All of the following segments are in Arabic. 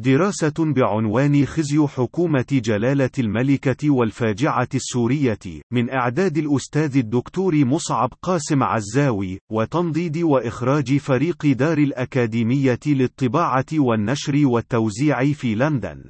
دراسة بعنوان خزي حكومة جلالة الملكة والفاجعة السورية، من إعداد الأستاذ الدكتور مصعب قاسم عزاوي، وتنضيد وإخراج فريق دار الأكاديمية للطباعة والنشر والتوزيع في لندن.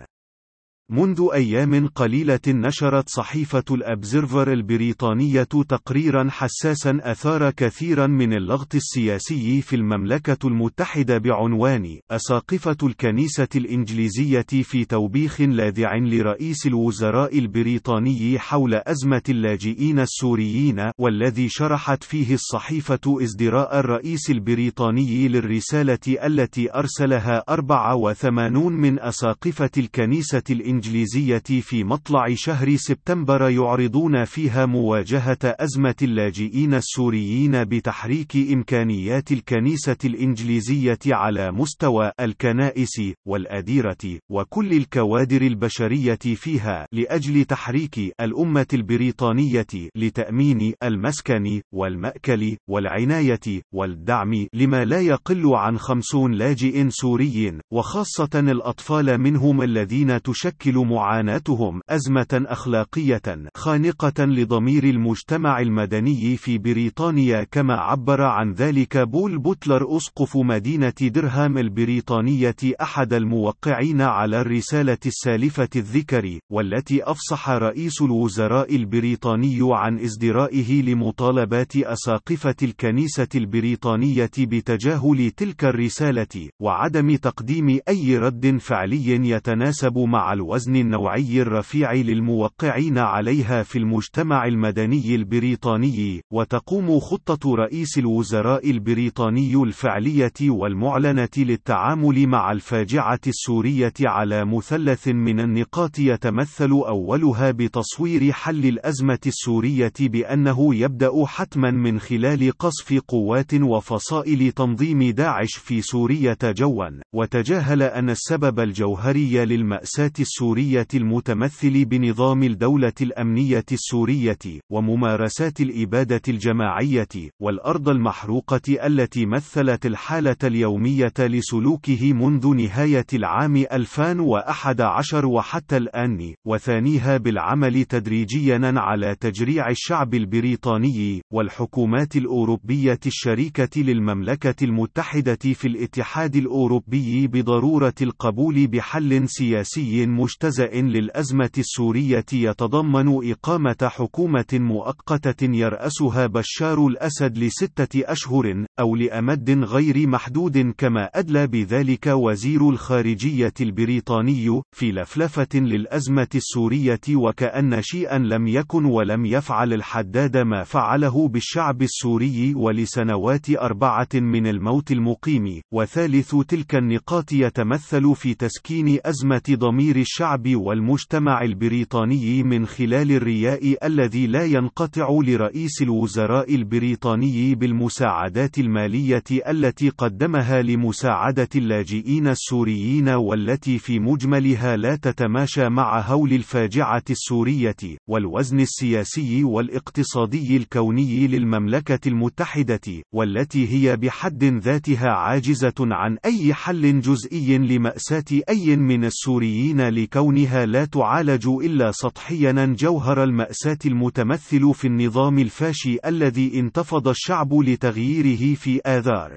منذ أيام قليلة نشرت صحيفة الأبزرفر البريطانية تقريرا حساسا أثار كثيرا من اللغط السياسي في المملكة المتحدة بعنوان أساقفة الكنيسة الإنجليزية في توبيخ لاذع لرئيس الوزراء البريطاني حول أزمة اللاجئين السوريين والذي شرحت فيه الصحيفة ازدراء الرئيس البريطاني للرسالة التي أرسلها 84 من أساقفة الكنيسة الإنجليزية الإنجليزية في مطلع شهر سبتمبر يعرضون فيها مواجهة أزمة اللاجئين السوريين بتحريك إمكانيات الكنيسة الإنجليزية على مستوى الكنائس والأديرة وكل الكوادر البشرية فيها لأجل تحريك الأمة البريطانية لتأمين المسكن والمأكل والعناية والدعم لما لا يقل عن خمسون لاجئ سوري وخاصة الأطفال منهم الذين تشكل تشكل معاناتهم أزمة أخلاقية خانقة لضمير المجتمع المدني في بريطانيا كما عبر عن ذلك بول بوتلر أسقف مدينة درهام البريطانية أحد الموقعين على الرسالة السالفة الذكر والتي أفصح رئيس الوزراء البريطاني عن ازدرائه لمطالبات أساقفة الكنيسة البريطانية بتجاهل تلك الرسالة وعدم تقديم أي رد فعلي يتناسب مع الوزن الوزن النوعي الرفيع للموقعين عليها في المجتمع المدني البريطاني، وتقوم خطة رئيس الوزراء البريطاني الفعلية والمعلنة للتعامل مع الفاجعة السورية على مثلث من النقاط يتمثل أولها بتصوير حل الأزمة السورية بأنه يبدأ حتما من خلال قصف قوات وفصائل تنظيم داعش في سورية جوا، وتجاهل أن السبب الجوهري للمأساة السورية السورية المتمثل بنظام الدولة الأمنية السورية، وممارسات الإبادة الجماعية، والأرض المحروقة التي مثلت الحالة اليومية لسلوكه منذ نهاية العام 2011 وحتى الآن، وثانيها بالعمل تدريجيا على تجريع الشعب البريطاني، والحكومات الأوروبية الشريكة للمملكة المتحدة في الاتحاد الأوروبي بضرورة القبول بحل سياسي مشترك. مجتزأ للأزمة السورية يتضمن إقامة حكومة مؤقتة يرأسها بشار الأسد لستة أشهر، أو لأمد غير محدود كما أدلى بذلك وزير الخارجية البريطاني، في لفلفة للأزمة السورية وكأن شيئا لم يكن ولم يفعل الحداد ما فعله بالشعب السوري ولسنوات أربعة من الموت المقيم، وثالث تلك النقاط يتمثل في تسكين أزمة ضمير الشعب الشعب والمجتمع البريطاني من خلال الرياء الذي لا ينقطع لرئيس الوزراء البريطاني بالمساعدات المالية التي قدمها لمساعدة اللاجئين السوريين والتي في مجملها لا تتماشى مع هول الفاجعة السورية، والوزن السياسي والاقتصادي الكوني للمملكة المتحدة، والتي هي بحد ذاتها عاجزة عن أي حل جزئي لمأساة أي من السوريين لكي كونها لا تعالج إلا سطحيا جوهر المأساة المتمثل في النظام الفاشي الذي انتفض الشعب لتغييره في آذار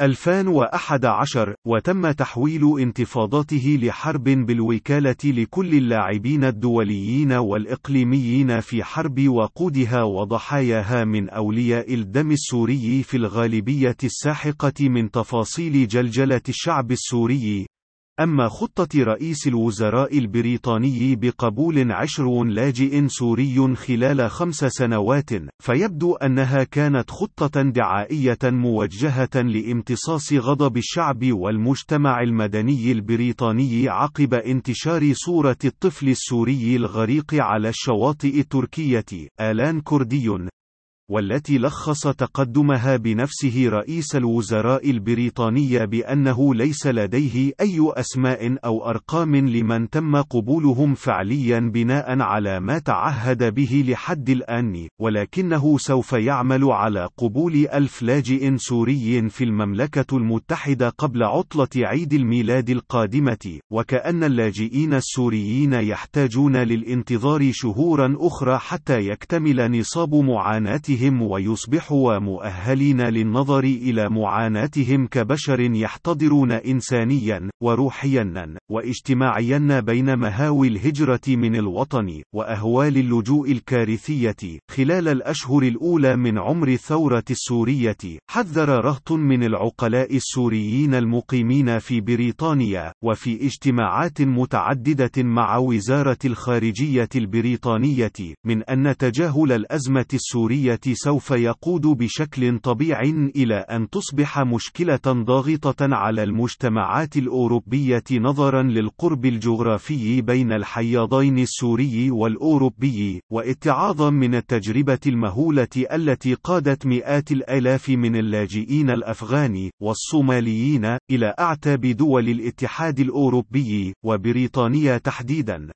2011 وتم تحويل انتفاضاته لحرب بالوكالة لكل اللاعبين الدوليين والإقليميين في حرب وقودها وضحاياها من أولياء الدم السوري في الغالبية الساحقة من تفاصيل جلجلة الشعب السوري أما خطة رئيس الوزراء البريطاني بقبول عشر لاجئ سوري خلال خمس سنوات، فيبدو أنها كانت خطة دعائية موجهة لامتصاص غضب الشعب والمجتمع المدني البريطاني عقب انتشار صورة الطفل السوري الغريق على الشواطئ التركية، آلان كردي، والتي لخص تقدمها بنفسه رئيس الوزراء البريطاني بأنه ليس لديه أي أسماء أو أرقام لمن تم قبولهم فعليا بناء على ما تعهد به لحد الآن ولكنه سوف يعمل على قبول ألف لاجئ سوري في المملكة المتحدة قبل عطلة عيد الميلاد القادمة وكأن اللاجئين السوريين يحتاجون للانتظار شهورا أخرى حتى يكتمل نصاب معاناتهم ويصبحوا مؤهلين للنظر إلى معاناتهم كبشر يحتضرون إنسانيا وروحيا واجتماعيا بين مهاوي الهجرة من الوطن وأهوال اللجوء الكارثية. خلال الأشهر الأولى من عمر الثورة السورية حذر رهط من العقلاء السوريين المقيمين في بريطانيا وفي اجتماعات متعددة مع وزارة الخارجية البريطانية من أن تجاهل الأزمة السورية سوف يقود بشكل طبيعي إلى أن تصبح مشكلة ضاغطة على المجتمعات الأوروبية نظرا للقرب الجغرافي بين الحياضين السوري والأوروبي واتعاظا من التجربة المهولة التي قادت مئات الآلاف من اللاجئين الأفغان والصوماليين إلى أعتاب دول الاتحاد الأوروبي وبريطانيا تحديدا.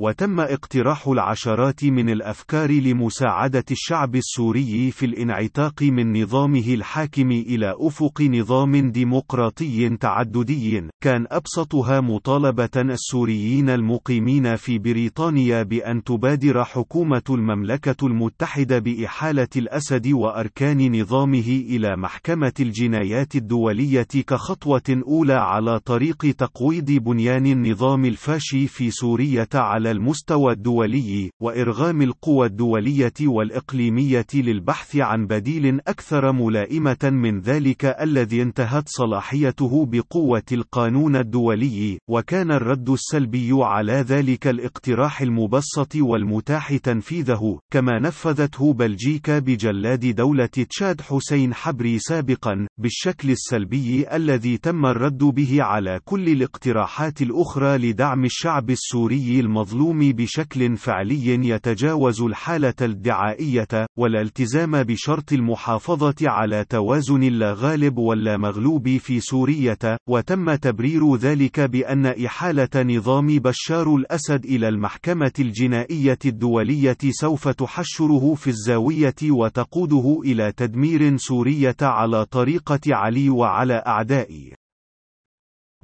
وتم اقتراح العشرات من الأفكار لمساعدة الشعب السوري في الانعتاق من نظامه الحاكم إلى أفق نظام ديمقراطي تعددي، كان أبسطها مطالبة السوريين المقيمين في بريطانيا بأن تبادر حكومة المملكة المتحدة بإحالة الأسد وأركان نظامه إلى محكمة الجنايات الدولية كخطوة أولى على طريق تقويض بنيان النظام الفاشي في سوريا على على المستوى الدولي وإرغام القوى الدولية والإقليمية للبحث عن بديل أكثر ملائمة من ذلك الذي انتهت صلاحيته بقوة القانون الدولي وكان الرد السلبي على ذلك الاقتراح المبسط والمتاح تنفيذه كما نفذته بلجيكا بجلاد دولة تشاد حسين حبري سابقا بالشكل السلبي الذي تم الرد به على كل الاقتراحات الأخرى لدعم الشعب السوري المظلوم. المظلوم بشكل فعلي يتجاوز الحالة الدعائية ولا التزام بشرط المحافظة على توازن اللا غالب ولا مغلوب في سورية وتم تبرير ذلك بأن إحالة نظام بشار الأسد إلى المحكمة الجنائية الدولية سوف تحشره في الزاوية وتقوده إلى تدمير سورية على طريقة علي وعلى أعدائه.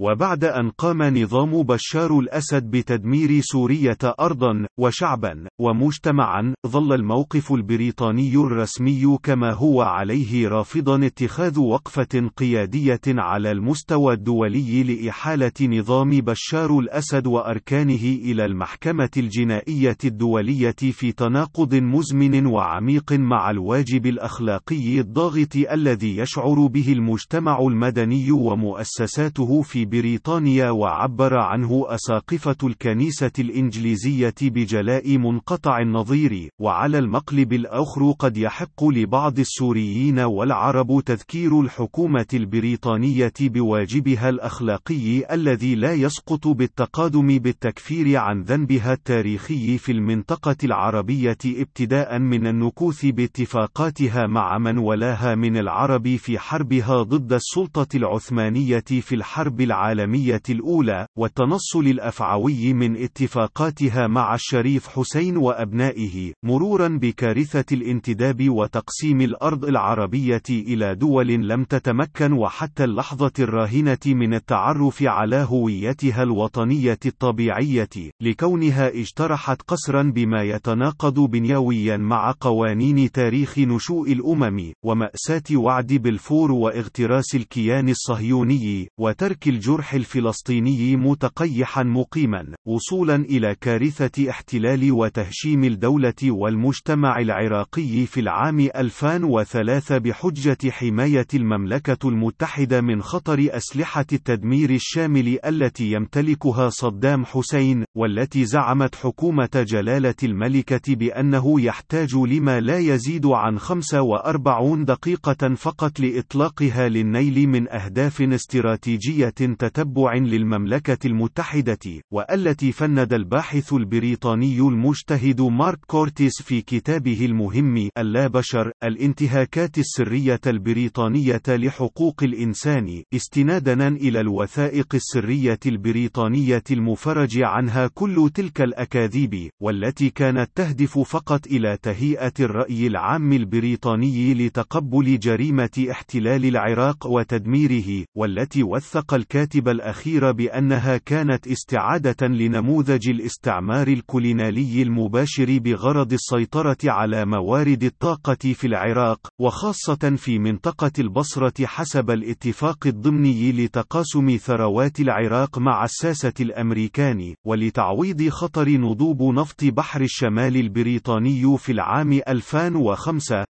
وبعد أن قام نظام بشار الأسد بتدمير سورية أرضا وشعبا ومجتمعا ظل الموقف البريطاني الرسمي كما هو عليه رافضا اتخاذ وقفة قيادية على المستوى الدولي لإحالة نظام بشار الأسد وأركانه إلى المحكمة الجنائية الدولية في تناقض مزمن وعميق مع الواجب الأخلاقي الضاغط الذي يشعر به المجتمع المدني ومؤسساته في بريطانيا وعبر عنه أساقفة الكنيسة الإنجليزية بجلاء منقطع النظير وعلى المقلب الآخر قد يحق لبعض السوريين والعرب تذكير الحكومة البريطانية بواجبها الأخلاقي الذي لا يسقط بالتقادم بالتكفير عن ذنبها التاريخي في المنطقة العربية ابتداء من النكوث باتفاقاتها مع من ولاها من العرب في حربها ضد السلطة العثمانية في الحرب العالمية العالمية الأولى، والتنصل الأفعوي من اتفاقاتها مع الشريف حسين وأبنائه، مرورا بكارثة الانتداب وتقسيم الأرض العربية إلى دول لم تتمكن وحتى اللحظة الراهنة من التعرف على هويتها الوطنية الطبيعية، لكونها اجترحت قسرا بما يتناقض بنيويا مع قوانين تاريخ نشوء الأمم، ومأساة وعد بلفور واغتراس الكيان الصهيوني، وترك الجرم الجرح الفلسطيني متقيحا مقيما وصولا إلى كارثة احتلال وتهشيم الدولة والمجتمع العراقي في العام 2003 بحجة حماية المملكة المتحدة من خطر أسلحة التدمير الشامل التي يمتلكها صدام حسين والتي زعمت حكومة جلالة الملكة بأنه يحتاج لما لا يزيد عن 45 دقيقة فقط لإطلاقها للنيل من أهداف استراتيجية تتبع للمملكة المتحدة، والتي فند الباحث البريطاني المجتهد مارك كورتيس في كتابه المهم اللابشر الانتهاكات السرية البريطانية لحقوق الإنسان استنادا إلى الوثائق السرية البريطانية المفرج عنها كل تلك الأكاذيب والتي كانت تهدف فقط إلى تهيئة الرأي العام البريطاني لتقبل جريمة احتلال العراق وتدميره والتي وثق الكاتب الأخير بأنها كانت استعادة لنموذج الاستعمار الكولينالي المباشر بغرض السيطرة على موارد الطاقة في العراق وخاصة في منطقة البصرة حسب الاتفاق الضمني لتقاسم ثروات العراق مع الساسة الأمريكان ولتعويض خطر نضوب نفط بحر الشمال البريطاني في العام 2005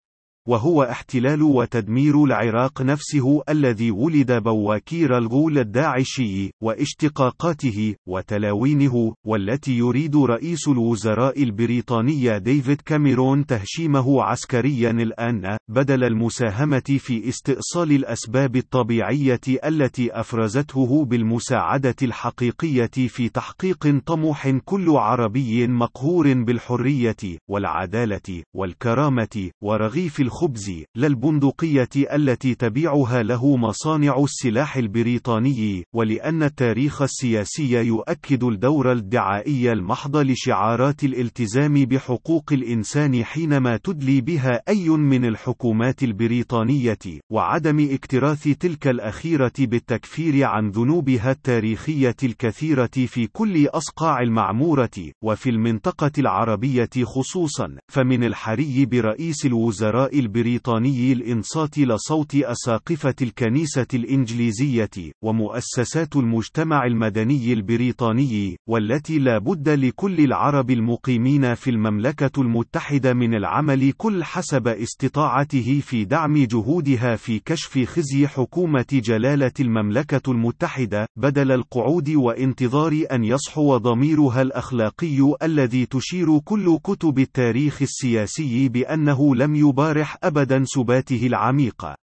وهو احتلال وتدمير العراق نفسه الذي ولد بواكير الغول الداعشي واشتقاقاته وتلاوينه والتي يريد رئيس الوزراء البريطاني ديفيد كاميرون تهشيمه عسكريا الآن بدل المساهمة في استئصال الأسباب الطبيعية التي أفرزته بالمساعدة الحقيقية في تحقيق طموح كل عربي مقهور بالحرية والعدالة والكرامة ورغيف الخبز لا البندقية التي تبيعها له مصانع السلاح البريطاني ولأن التاريخ السياسي يؤكد الدور الدعائي المحض لشعارات الالتزام بحقوق الإنسان حينما تدلي بها أي من الحكومات البريطانية وعدم اكتراث تلك الأخيرة بالتكفير عن ذنوبها التاريخية الكثيرة في كل أصقاع المعمورة وفي المنطقة العربية خصوصا فمن الحري برئيس الوزراء البريطاني الإنصات لصوت أساقفة الكنيسة الإنجليزية ومؤسسات المجتمع المدني البريطاني والتي لا بد لكل العرب المقيمين في المملكة المتحدة من العمل كل حسب استطاعته في دعم جهودها في كشف خزي حكومة جلالة المملكة المتحدة بدل القعود وانتظار أن يصحو ضميرها الأخلاقي الذي تشير كل كتب التاريخ السياسي بأنه لم يبارح أبدا سباته العميقة.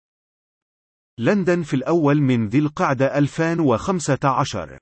لندن في الأول من ذي القعدة 2015